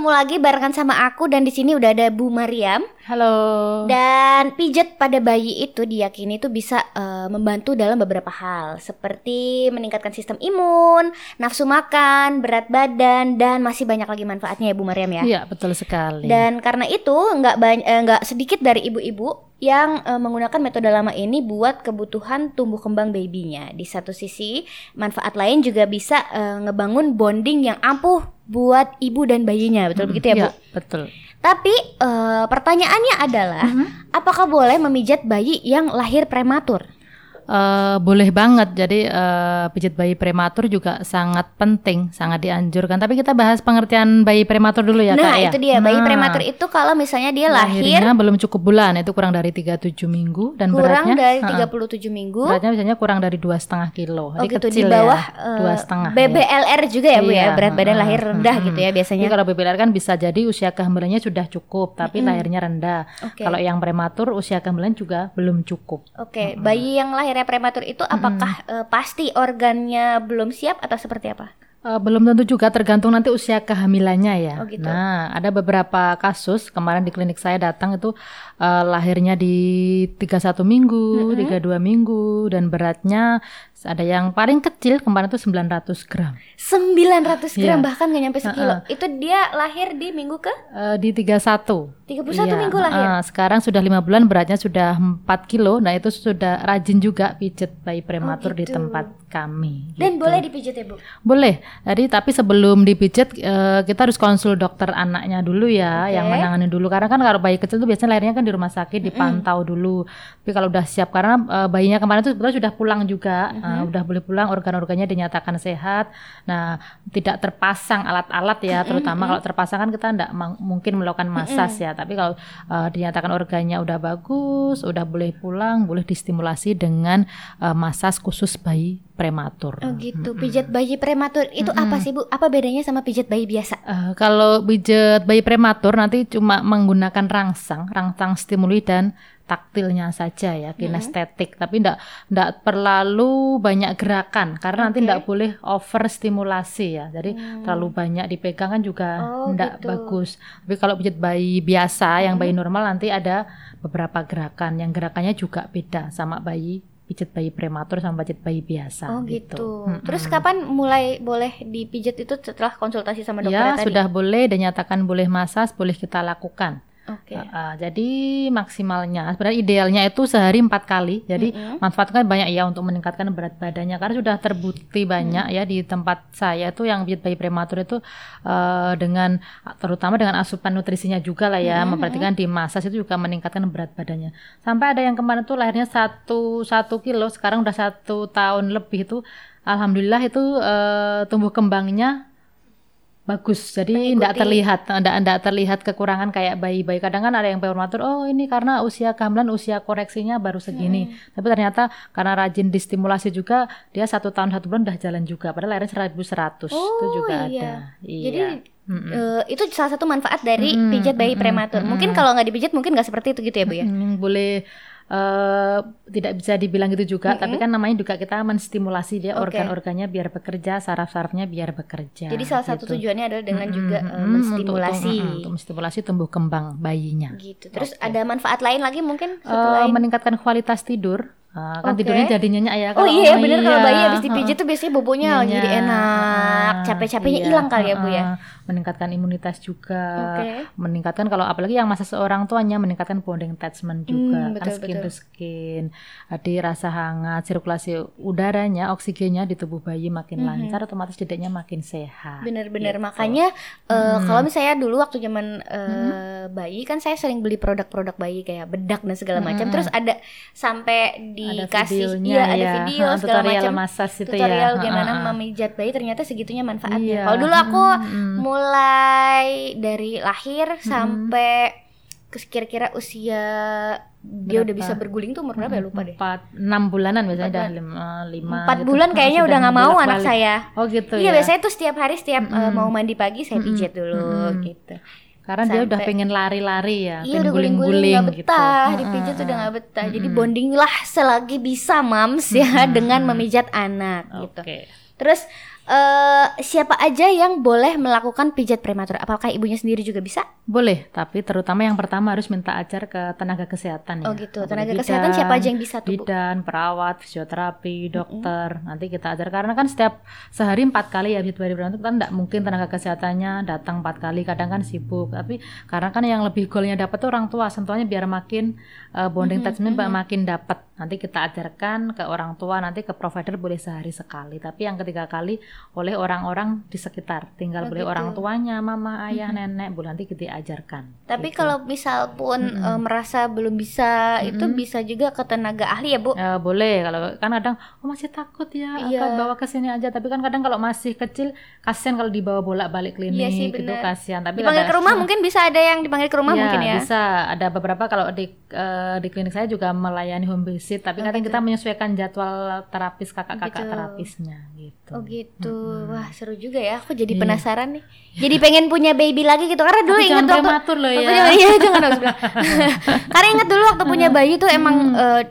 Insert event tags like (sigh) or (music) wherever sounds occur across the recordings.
ketemu lagi barengan sama aku dan di sini udah ada Bu Mariam. Halo. Dan pijat pada bayi itu diyakini itu bisa uh, membantu dalam beberapa hal seperti meningkatkan sistem imun, nafsu makan, berat badan dan masih banyak lagi manfaatnya ya Bu Mariam ya. Iya, betul sekali. Dan karena itu nggak banyak eh, nggak sedikit dari ibu-ibu yang uh, menggunakan metode lama ini buat kebutuhan tumbuh kembang babynya. Di satu sisi, manfaat lain juga bisa uh, ngebangun bonding yang ampuh buat ibu dan bayinya. Betul hmm, begitu ya, Bu? Ya, betul. Tapi uh, pertanyaannya adalah, mm -hmm. apakah boleh memijat bayi yang lahir prematur? Uh, boleh banget. Jadi uh, pijat bayi prematur juga sangat penting, sangat dianjurkan. Tapi kita bahas pengertian bayi prematur dulu ya, nah, Kak. Nah, itu dia. Bayi nah, prematur itu kalau misalnya dia lahir belum cukup bulan, itu kurang dari 37 minggu dan kurang beratnya dari 37 uh, minggu. Beratnya misalnya kurang dari dua setengah kilo. Jadi oh, gitu, kecil di bawah ya, dua setengah. BBLR ya. juga ya, Bu ya. Iya, berat badan uh, lahir rendah uh, gitu ya biasanya. Jadi kalau BBLR kan bisa jadi usia kehamilannya sudah cukup, tapi uh, lahirnya rendah. Okay. Kalau yang prematur usia kehamilan juga belum cukup. Oke, okay. uh, bayi yang lahirnya prematur itu apakah hmm. uh, pasti organnya belum siap atau seperti apa? Uh, belum tentu juga tergantung nanti usia kehamilannya ya. Oh gitu. Nah, ada beberapa kasus kemarin di klinik saya datang itu uh, lahirnya di 31 minggu, mm -hmm. 32 minggu dan beratnya ada yang paling kecil kemarin itu 900 gram. 900 gram yeah. bahkan nggak nyampe sekilo. Uh -uh. Itu dia lahir di minggu ke? Uh, di 31. 31 yeah. minggu lahir. Uh, sekarang sudah lima bulan beratnya sudah 4 kilo. Nah, itu sudah rajin juga pijet bayi prematur oh, gitu. di tempat kami. Dan gitu. boleh dipijit ya, Bu? Boleh. Jadi tapi sebelum dipijit uh, kita harus konsul dokter anaknya dulu ya okay. yang menangani dulu karena kan kalau bayi kecil itu biasanya lahirnya kan di rumah sakit dipantau mm -hmm. dulu. Tapi kalau udah siap karena uh, bayinya kemarin itu sebetulnya sudah pulang juga. Mm -hmm uh, udah boleh pulang organ-organnya dinyatakan sehat. Nah, tidak terpasang alat-alat ya, terutama mm -hmm. kalau terpasang kan kita tidak mungkin melakukan mm -hmm. ya. Tapi kalau uh, dinyatakan organnya udah bagus, udah boleh pulang, boleh distimulasi dengan uh, masas khusus bayi prematur. Oh gitu. Pijat bayi prematur itu mm -hmm. apa sih Bu? Apa bedanya sama pijat bayi biasa? Uh, kalau pijat bayi prematur nanti cuma menggunakan rangsang, rangsang stimuli dan taktilnya saja ya kinestetik hmm. tapi tidak tidak perlu banyak gerakan karena okay. nanti tidak boleh over stimulasi ya jadi hmm. terlalu banyak dipegang kan juga tidak oh, gitu. bagus tapi kalau pijat bayi biasa hmm. yang bayi normal nanti ada beberapa gerakan yang gerakannya juga beda sama bayi pijat bayi prematur sama pijat bayi biasa. Oh gitu. gitu. Hmm, Terus kapan mulai boleh dipijat itu setelah konsultasi sama dokter ya, tadi? sudah boleh dan nyatakan boleh masas, boleh kita lakukan. Oke. Okay. Uh, uh, jadi maksimalnya sebenarnya idealnya itu sehari empat kali. Jadi mm-hmm. manfaatnya banyak ya untuk meningkatkan berat badannya karena sudah terbukti banyak mm-hmm. ya di tempat saya tuh yang bayi prematur itu uh, dengan terutama dengan asupan nutrisinya juga lah ya mm-hmm. memperhatikan di masa itu juga meningkatkan berat badannya. Sampai ada yang kemarin tuh lahirnya satu satu kilo sekarang udah satu tahun lebih itu alhamdulillah itu uh, tumbuh kembangnya bagus jadi tidak terlihat tidak terlihat kekurangan kayak bayi-bayi kadang kan ada yang prematur oh ini karena usia kehamilan usia koreksinya baru segini hmm. tapi ternyata karena rajin distimulasi juga dia satu tahun satu bulan udah jalan juga padahal lahirnya 1100 oh, itu juga iya. ada iya. jadi Mm-hmm. Uh, itu salah satu manfaat dari mm-hmm. pijat bayi prematur. Mm-hmm. Mungkin kalau nggak dipijat mungkin nggak seperti itu gitu ya bu ya. Mm-hmm. Boleh uh, tidak bisa dibilang itu juga, mm-hmm. tapi kan namanya juga kita menstimulasi dia okay. organ-organnya biar bekerja, saraf-sarafnya biar bekerja. Jadi salah satu gitu. tujuannya adalah dengan mm-hmm. juga uh, menstimulasi untuk, untuk, untuk menstimulasi tumbuh kembang bayinya. Gitu. Terus okay. ada manfaat lain lagi mungkin? Uh, meningkatkan kualitas tidur. Uh, kan okay. tidurnya jadi nyenyak ya Oh iya, bener iya. kalau bayi habis dipijit tuh biasanya bobonya jadi enak, capek-capeknya hilang iya. kali ya Bu ya meningkatkan imunitas juga, okay. meningkatkan kalau apalagi yang masa seorang tuanya meningkatkan bonding attachment juga, hmm, betul, kan skin betul. to skin, jadi rasa hangat, sirkulasi udaranya, oksigennya di tubuh bayi makin hmm. lancar, otomatis dedeknya makin sehat. Bener-bener gitu. makanya uh, hmm. kalau misalnya dulu waktu zaman uh, hmm. bayi kan saya sering beli produk-produk bayi kayak bedak dan segala macam, hmm. terus ada sampai dikasih, iya ada ya. video ha, segala macam, tutorial ya. gimana memijat bayi, ternyata segitunya manfaatnya. Iya. Kalau dulu aku hmm. mulai mulai dari lahir hmm. sampai kira-kira usia berapa? dia udah bisa berguling tuh umur berapa ya lupa deh empat enam bulanan biasanya udah lima lima empat gitu. bulan kayaknya udah nggak mau anak saya oh gitu iya ya? biasanya tuh setiap hari setiap mm -hmm. uh, mau mandi pagi saya pijat dulu mm -hmm. gitu karena Sampai, dia udah pengen lari-lari ya, iya, pengen guling-guling gitu. betah, dipijat udah nggak betah. Jadi bonding lah selagi bisa mams ya dengan memijat anak okay. gitu. Terus uh, siapa aja yang boleh melakukan pijat prematur? Apakah ibunya sendiri juga bisa? Boleh, tapi terutama yang pertama harus minta ajar ke tenaga kesehatan oh, ya. gitu. Tenaga bidan, kesehatan siapa aja yang bisa tuh? Bidan, perawat, fisioterapi, dokter. Mm -hmm. Nanti kita ajar karena kan setiap sehari empat kali ya pijat bayi prematur kan tidak mungkin tenaga kesehatannya datang empat kali. Kadang kan sibuk. Tapi karena kan yang lebih goalnya dapat tuh orang tua, sentuhannya biar makin uh, bonding mm -hmm. attachment mm -hmm. makin dapat. Nanti kita ajarkan ke orang tua, nanti ke provider boleh sehari sekali. Tapi yang ketiga kali oleh orang-orang di sekitar. Tinggal oh, boleh gitu. orang tuanya, mama, ayah, mm -hmm. nenek, boleh nanti kita ajarkan. Tapi gitu. kalau misal pun mm -hmm. uh, merasa belum bisa, mm -hmm. itu bisa juga ke tenaga ahli ya bu? Uh, boleh. Kalau kan kadang oh masih takut ya, iya. akan bawa ke sini aja. Tapi kan kadang kalau masih kecil, kasihan kalau dibawa bolak-balik klinik, iya sih, gitu kasihan. Tapi dipanggil ke rumah mungkin bisa ada yang dipanggil ke rumah ya, mungkin ya? Bisa. Ada beberapa kalau di uh, di klinik saya juga melayani home visit. Tapi oh, kadang gitu. kita menyesuaikan jadwal terapis kakak-kakak gitu. terapisnya gitu. Oh gitu. Hmm. Wah seru juga ya. Aku jadi iya. penasaran nih. Jadi pengen punya baby lagi gitu. Karena dulu ingat waktu prematur loh ya. (laughs) Iya jangan (laughs) Karena ingat dulu waktu punya bayi tuh emang hmm. uh,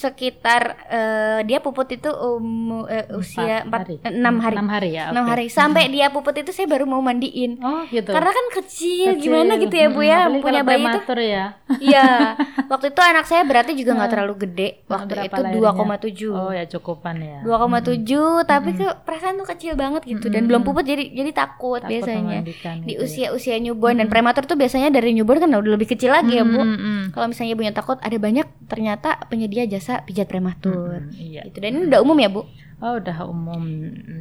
sekitar uh, dia puput itu um, uh, usia empat enam hari. Enam hari ya enam okay. hari. Sampai hmm. dia puput itu saya baru mau mandiin. Oh gitu. Karena kan kecil, kecil. gimana gitu ya bu ya hmm, punya bayi itu. ya. (laughs) Iya. Waktu itu anak saya berarti juga nggak terlalu gede. Waktu Berapa itu dua koma tujuh. Oh ya cukupan ya. Dua koma tujuh tapi ke perasaan tuh kecil banget gitu. Dan belum puput jadi jadi takut, takut biasanya. di gitu usia usia newborn. Dan prematur tuh biasanya dari newborn kan udah lebih kecil lagi ya bu. Kalau misalnya ibunya takut ada banyak ternyata penyedia jasa bisa pijat prematur. Hmm, iya. Gitu. Dan ini udah umum ya, Bu? Oh, udah umum.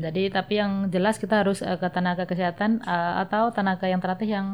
Jadi tapi yang jelas kita harus uh, ke tenaga kesehatan uh, atau tenaga yang terlatih yang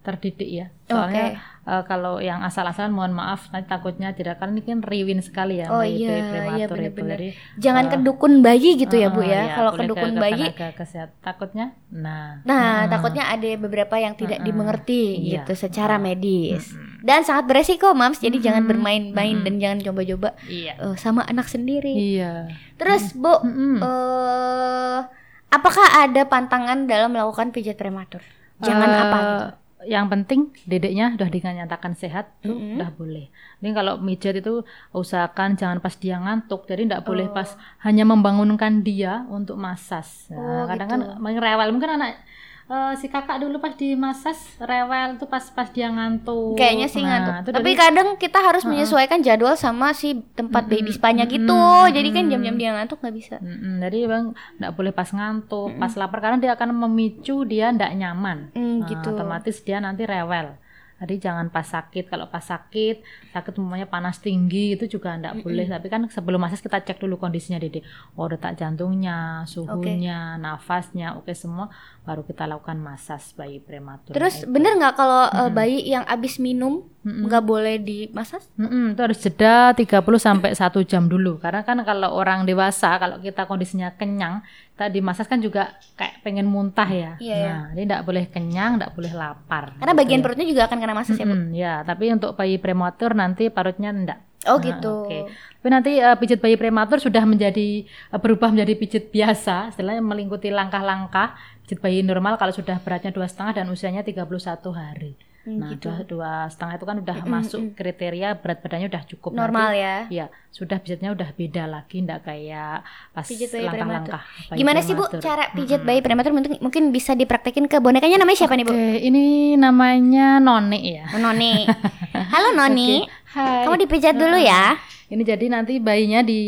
terdidik ya. Soalnya okay. uh, eh, kalau yang asal-asalan mohon maaf nanti takutnya tidak kan ini kan riwin sekali ya oh, bayi iya, prematur iya, bener -bener. itu. Jadi jangan uh, kedukun bayi gitu uh, ya Bu ya. Iya, kalau kedukun ke, bayi ke kesehatan takutnya nah. Nah, uh, takutnya ada beberapa yang tidak uh, dimengerti iya, gitu secara uh, medis. Uh, dan sangat beresiko mams jadi hmm. jangan bermain-main hmm. dan jangan coba-coba iya. uh, sama anak sendiri iya terus bu hmm. uh, apakah ada pantangan dalam melakukan pijat prematur jangan uh, apa gitu yang penting dedeknya udah dinyatakan sehat tuh mm -hmm. udah boleh. Ini kalau mijat itu usahakan jangan pas dia ngantuk. Jadi tidak oh. boleh pas hanya membangunkan dia untuk masas. Nah, oh, kadang kan gitu. kan rewel mungkin anak uh, si kakak dulu pas di masas rewel tuh pas pas dia ngantuk. Kayaknya sih nah, ngantuk. Tapi dari, kadang kita harus uh, menyesuaikan jadwal sama si tempat mm, baby spanya gitu. Mm, jadi kan jam-jam dia ngantuk nggak bisa. Mm, jadi bang nggak boleh pas ngantuk, mm, pas lapar karena dia akan memicu dia nggak nyaman. Mm, nah, gitu. Otomatis dia nanti rewel. Jadi jangan pas sakit. Kalau pas sakit, sakit umumnya panas tinggi itu juga enggak mm -hmm. boleh. Tapi kan sebelum masas kita cek dulu kondisinya Dede. Oh detak jantungnya, suhunya, okay. nafasnya, oke okay, semua. Baru kita lakukan masas bayi prematur. Terus itu. bener nggak kalau mm -hmm. bayi yang habis minum nggak mm -hmm. boleh dimasas? Mm -hmm. Itu harus jeda 30 sampai satu jam dulu. Karena kan kalau orang dewasa, kalau kita kondisinya kenyang, kita dimasas kan juga kayak pengen muntah ya. Iya, iya. nah, jadi enggak boleh kenyang, enggak boleh lapar. Karena gitu. bagian perutnya juga akan kena masas ya, Bu? ya, tapi untuk bayi prematur nanti parutnya enggak. Oh nah, gitu. Oke. Okay. Tapi nanti uh, pijat bayi prematur sudah menjadi uh, berubah menjadi pijat biasa, istilahnya melingkuti langkah-langkah pijat bayi normal kalau sudah beratnya dua setengah dan usianya 31 hari. Hmm, nah, gitu. dua, dua setengah itu kan udah mm -hmm. masuk kriteria berat badannya udah cukup normal nanti, ya. Ya, sudah pijatnya udah beda lagi, ndak kayak pas langkah-langkah. Gimana sih Bu cara pijat bayi prematur mungkin, mungkin bisa dipraktekin ke bonekanya namanya siapa okay, nih Bu? ini namanya Noni ya. Oh, Noni. Halo (laughs) Noni. Okay. Hai. Kamu dipijat dulu ya. Ini jadi nanti bayinya di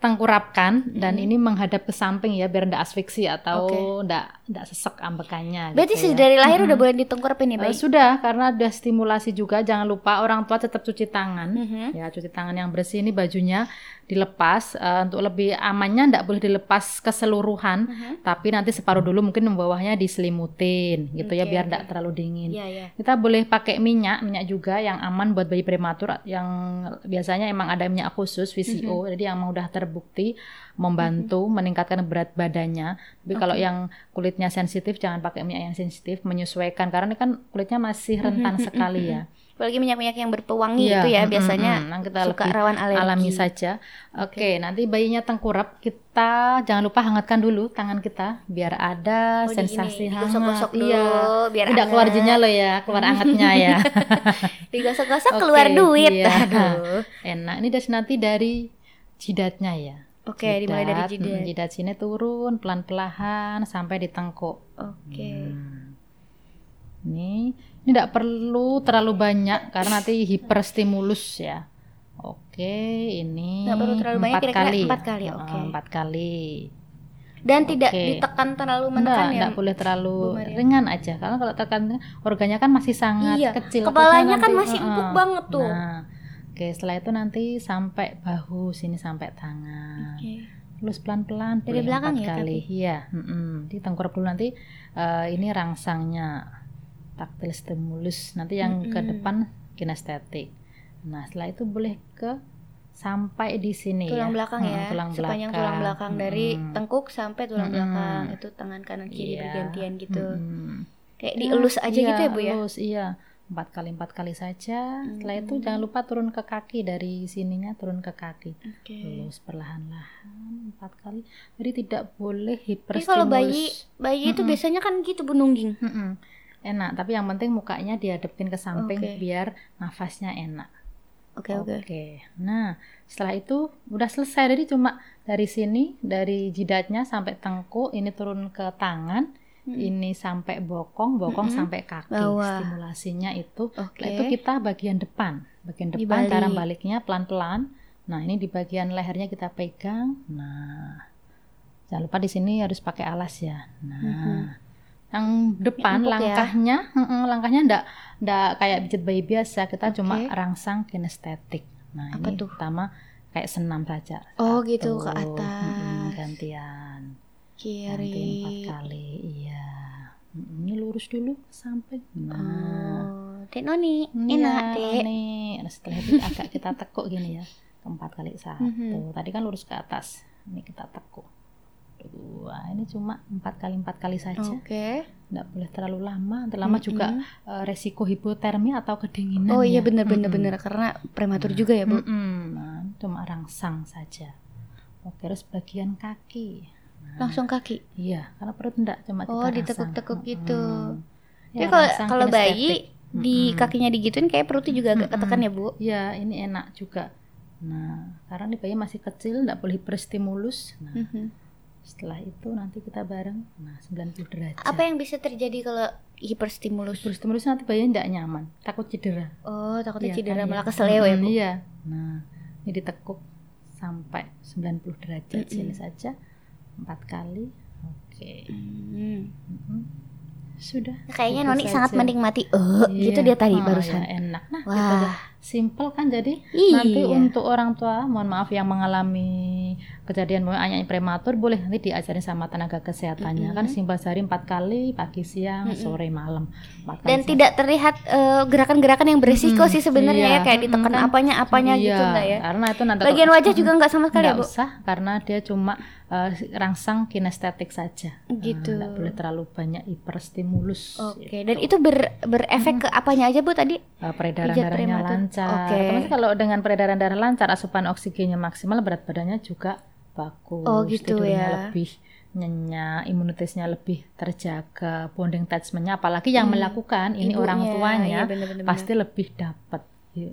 tengkurapkan dan hmm. ini menghadap ke samping ya biar ndak asfiksi atau okay. Ndak sesek ambekannya. Berarti gitu ya. dari lahir hmm. udah boleh ditengkurapin ya, Bayi? Uh, sudah karena udah stimulasi juga jangan lupa orang tua tetap cuci tangan. Hmm. Ya, cuci tangan yang bersih ini bajunya dilepas uh, untuk lebih amannya ndak boleh dilepas keseluruhan uh-huh. tapi nanti separuh dulu mungkin bawahnya diselimutin gitu okay, ya biar ndak okay. terlalu dingin yeah, yeah. kita boleh pakai minyak minyak juga yang aman buat bayi prematur yang biasanya emang ada minyak khusus VCO uh-huh. jadi yang udah terbukti membantu uh-huh. meningkatkan berat badannya tapi okay. kalau yang kulitnya sensitif jangan pakai minyak yang sensitif menyesuaikan karena ini kan kulitnya masih rentan (laughs) sekali ya apalagi minyak-minyak yang berpewangi iya, itu ya biasanya mm, mm, kita suka rawan alergi. alami saja. Oke, okay. nanti bayinya tengkurap, kita jangan lupa hangatkan dulu tangan kita biar ada oh, sensasi hangat. Digosok-gosok dulu, iya. biar tidak keluar jinya lo ya, keluar (laughs) hangatnya ya. (laughs) Digosok-gosok okay, keluar duit. Iya. Aduh. Enak. Ini dari nanti dari jidatnya ya. Oke, dimulai dari Jidat, jidat. mm, jidat sini turun pelan-pelan sampai di tengkuk. Oke. Hmm. Ini ini tidak perlu terlalu banyak karena nanti hiperstimulus ya. Oke, ini Nggak perlu terlalu banyak, empat kira-kira kali. empat kali, oke. Empat kali. Dan tidak Oke. ditekan terlalu Enggak, menekan ya. enggak boleh terlalu ringan aja. Karena kalau tekan organnya kan masih sangat Iya, kecil. kepalanya kan masih empuk banget tuh. Nah, oke setelah itu nanti sampai bahu sini sampai tangan. Oke. Terus pelan-pelan Dari belakang ya, kali. Iya, mm-mm. di tengkorak dulu nanti eh, ini rangsangnya taktil stimulus. Nanti yang ke Mm-mm. depan kinestetik. Nah, setelah itu boleh ke sampai di sini Tulang ya. belakang Mm, ya. tulang Sepanjang tulang belakang dari Mm-mm. tengkuk sampai tulang Mm-mm. belakang. Itu tangan kanan kiri Iya. bergantian gitu. Mm-mm. Kayak dielus aja Iya, gitu ya, Bu ya. elus, iya. Empat kali empat kali saja. Setelah itu Mm-mm. jangan lupa turun ke kaki dari sininya turun ke kaki. Oke. Terus perlahan-lahan empat kali. Jadi tidak boleh hiperstimulus. kalau bayi bayi itu Mm-mm. biasanya kan gitu Bu nungging. Mm-mm. Enak, tapi yang penting mukanya dihadapin ke samping Oke. biar nafasnya enak. Oke oke. Nah, setelah itu udah selesai. Jadi cuma dari sini, dari jidatnya sampai tengkuk, ini turun ke tangan, Mm. ini sampai bokong, bokong Mm-mm. sampai kaki. Bawah. Stimulasinya itu. Setelah itu kita bagian depan, bagian depan Dibalik. cara baliknya pelan-pelan. Nah, ini di bagian lehernya kita pegang. Nah, jangan lupa di sini harus pakai alas ya. Nah, Mhm. yang depan ya. langkahnya, mm-mm, langkahnya ndak ndak kayak pijat bayi biasa. Kita cuma Oke. rangsang kinestetik. Nah, Apa ini tuh? pertama kayak senam saja. Oh, gitu, ke Satu, atas. gantian. Nanti empat Kiri. kali, iya. Ini lurus dulu sampai. Nah, Oh, Dek Noni, Iya, enak Dek. Nah, setelah itu agak kita tekuk gini ya. Empat kali satu. Mhm. Tadi kan lurus ke atas. Ini kita tekuk. Dua. Ini cuma empat kali empat kali saja. Oke. Nggak boleh terlalu lama. Terlama juga Mm-mm. eh, resiko hipotermia atau kedinginan. Oh iya ya. bener bener Mm-mm. bener karena prematur juga ya Bu. Mm-mm. Nah, cuma rangsang saja. Oke, terus bagian kaki. Nah, Langsung kaki. Iya, karena perut enggak cuma kita Oh, ditekuk-tekuk gitu. Mm-mm. Tapi Ya, kalau kalau bayi kinestetik. di kakinya digituin kayak perutnya juga agak Mm-mm. ketekan ya Bu. Ya, ini enak juga. Nah, karena ini bayi masih kecil, enggak boleh berstimulus. Nah, Mhm. setelah itu nanti kita bareng, nah 90 derajat. Apa yang bisa terjadi kalau hiperstimulus? berstimulus nanti bayi enggak nyaman, takut cedera. Oh takutnya Iya cedera kan, malah ya. keseleo ya Mm, Bu. Iya. Nah, ini ditekuk sampai 90 derajat Mm-mm. sini saja empat kali. Oke. Hmm. Mm-mm. Sudah. Kayaknya Noni sangat menikmati. Eh, gitu Iya. dia tadi Oh, barusan. ya, enak. Nah, Wah. gitu. Simple kan jadi Iya. nanti untuk orang tua mohon maaf yang mengalami kejadian anaknya prematur boleh nanti diajarin sama tenaga kesehatannya Mm-mm. kan simpel sehari empat kali pagi siang Mm-mm. sore malam Dan sehari. tidak terlihat eh, gerakan-gerakan yang beresiko Mm-mm. sih sebenarnya Iya. ya kayak ditekan Mm-mm, kan. apanya apanya Iya, gitu enggak ya. karena itu nanti Bagian wajah juga enggak sama sekali ya nggak Bu. usah karena dia cuma eh, rangsang kinestetik saja Gitu. Nah, nggak boleh terlalu banyak hiperstimulus Oke, dan itu ber, berefek ke apanya aja Bu tadi? Eh, peredaran darahnya prematur. Lancar. Oke. Otomatis kalau dengan peredaran darah lancar, asupan oksigennya maksimal, berat badannya juga bagus. Oh, gitu tidurnya ya. lebih nyenyak, imunitasnya lebih terjaga, bonding attachmentnya. Apalagi yang Hmm. melakukan ini Ibunya, orang tuanya iya, bener-bener. pasti lebih dapat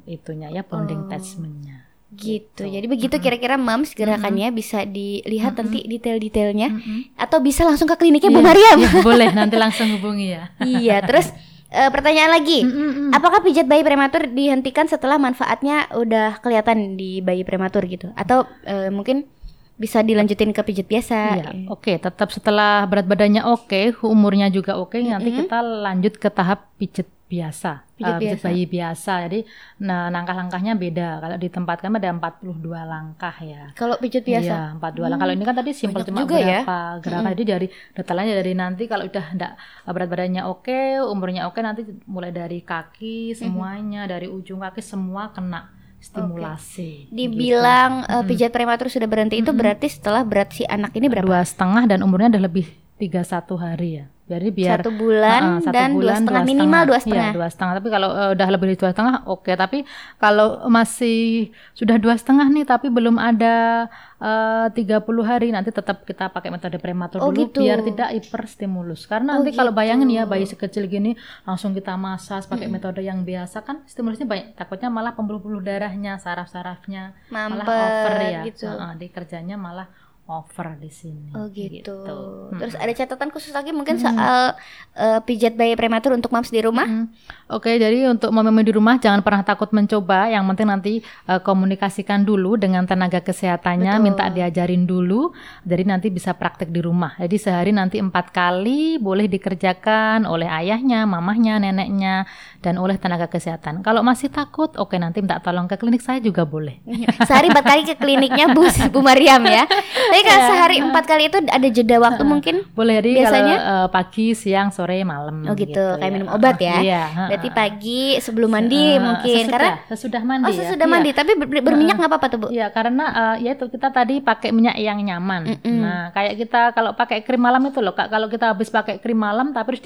itunya ya bonding Oh. attachmentnya. gitu. Jadi begitu kira-kira Mams gerakannya bisa dilihat nanti detail-detailnya Mm-mm. atau bisa langsung ke kliniknya Bu Iya, Mariam. iya, boleh nanti langsung hubungi ya. iya, terus (laughs) eh, pertanyaan lagi. Mm-mm. Apakah pijat bayi prematur dihentikan setelah manfaatnya udah kelihatan di bayi prematur gitu? Atau eh, mungkin bisa dilanjutin ke pijat biasa? Iya, oke. Tetap setelah berat badannya oke, umurnya juga oke, nanti Mm-mm. kita lanjut ke tahap pijet biasa, Pijet pijet biasa. bayi biasa. Jadi, nah langkah-langkahnya beda. Kalau ditempatkan ada 42 langkah ya. Kalau pijat biasa? Iya, 42 langkah. Kalau ini kan tadi simpel banyak cuma juga ya. berapa gerakan. Jadi dari detailnya dari nanti kalau udah enggak berat badannya oke, umurnya oke, nanti mulai dari kaki semuanya, dari ujung kaki semua kena stimulasi. Dibilang Gitu. eh, pijat prematur sudah berhenti itu berarti setelah berat si anak ini berapa? dua setengah dan umurnya udah lebih 31 hari ya. Jadi biar satu bulan uh, satu dan dua bulan, setengah minimal dua setengah. Iya, dua setengah. Tapi kalau uh, udah lebih dari dua setengah, oke. Tapi kalau masih sudah dua setengah nih, tapi belum ada eh, tiga 30 hari, nanti tetap kita pakai metode prematur Oh, dulu gitu. biar tidak hiperstimulus. Karena Oh, nanti kalau gitu. bayangin ya bayi sekecil gini langsung kita masas pakai metode yang biasa kan stimulusnya banyak. Takutnya malah pembuluh-pembuluh darahnya, saraf-sarafnya malah over ya. gitu. Heeh, di kerjanya malah over di sini. Oh gitu. Hmm. Terus ada catatan khusus lagi mungkin soal eh, pijat bayi prematur untuk mams di rumah? Mm. Oke, jadi untuk mami di rumah jangan pernah takut mencoba. Yang penting nanti eh, komunikasikan dulu dengan tenaga kesehatannya, Betul. minta diajarin dulu. Jadi nanti bisa praktek di rumah. Jadi sehari nanti empat kali boleh dikerjakan oleh ayahnya, mamahnya, neneknya, dan oleh tenaga kesehatan. Kalau masih takut, oke nanti minta tolong ke klinik saya juga boleh. Sehari empat kali ke kliniknya Bu Bu Mariam ya. (laughs) Tapi Iya. sehari empat kali itu ada jeda waktu mungkin? Boleh jadi Biasanya? kalau eh, pagi, siang, sore, malam. Oh gitu, kayak minum obat ya. Iya. Berarti pagi sebelum mandi Eh, mungkin sesudah, karena sesudah mandi Oh ya. sesudah Iya. mandi, tapi ber- ber- berminyak nggak apa-apa tuh Bu? Iya, karena eh, ya itu kita tadi pakai minyak yang nyaman. Mm-mm. Nah, kayak kita kalau pakai krim malam itu loh, Kak, kalau kita habis pakai krim malam tapi harus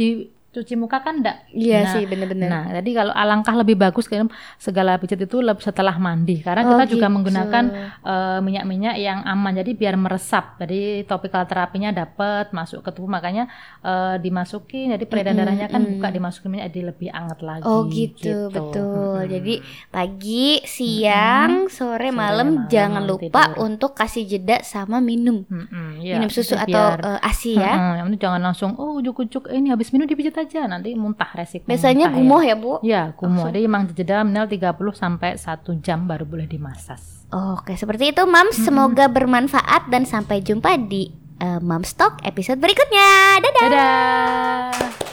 dicuci muka kan enggak. Iya Nah, sih bener-bener. Nah, jadi kalau alangkah lebih bagus kan segala pijat itu setelah mandi karena Oh, kita juga gitu. menggunakan eh, minyak-minyak yang aman jadi biar meresap. Jadi topikal terapinya dapat masuk ke tubuh makanya eh, dimasukin jadi peredaran Mm-mm, darahnya kan mm. buka dimasukin minyak jadi lebih hangat lagi. Oh gitu, betul. Mm-mm. Jadi pagi, siang, sore, Sore, malam, malam, jangan lupa tidur. untuk kasih jeda sama minum. Mm-mm, iya. minum susu Jadi atau biar- eh, ASI ya. Penting jangan langsung oh ujuk-ujuk ini habis minum dipijit aja nanti muntah resiko. Biasanya muntah gumoh ya, Bu? Ya, gumoh. Jadi emang jeda minimal 30 sampai 1 jam baru boleh dimasas. Oke, seperti itu Mams. Semoga bermanfaat dan sampai jumpa di eh, Mams Talk episode berikutnya. Dadah. Dadah.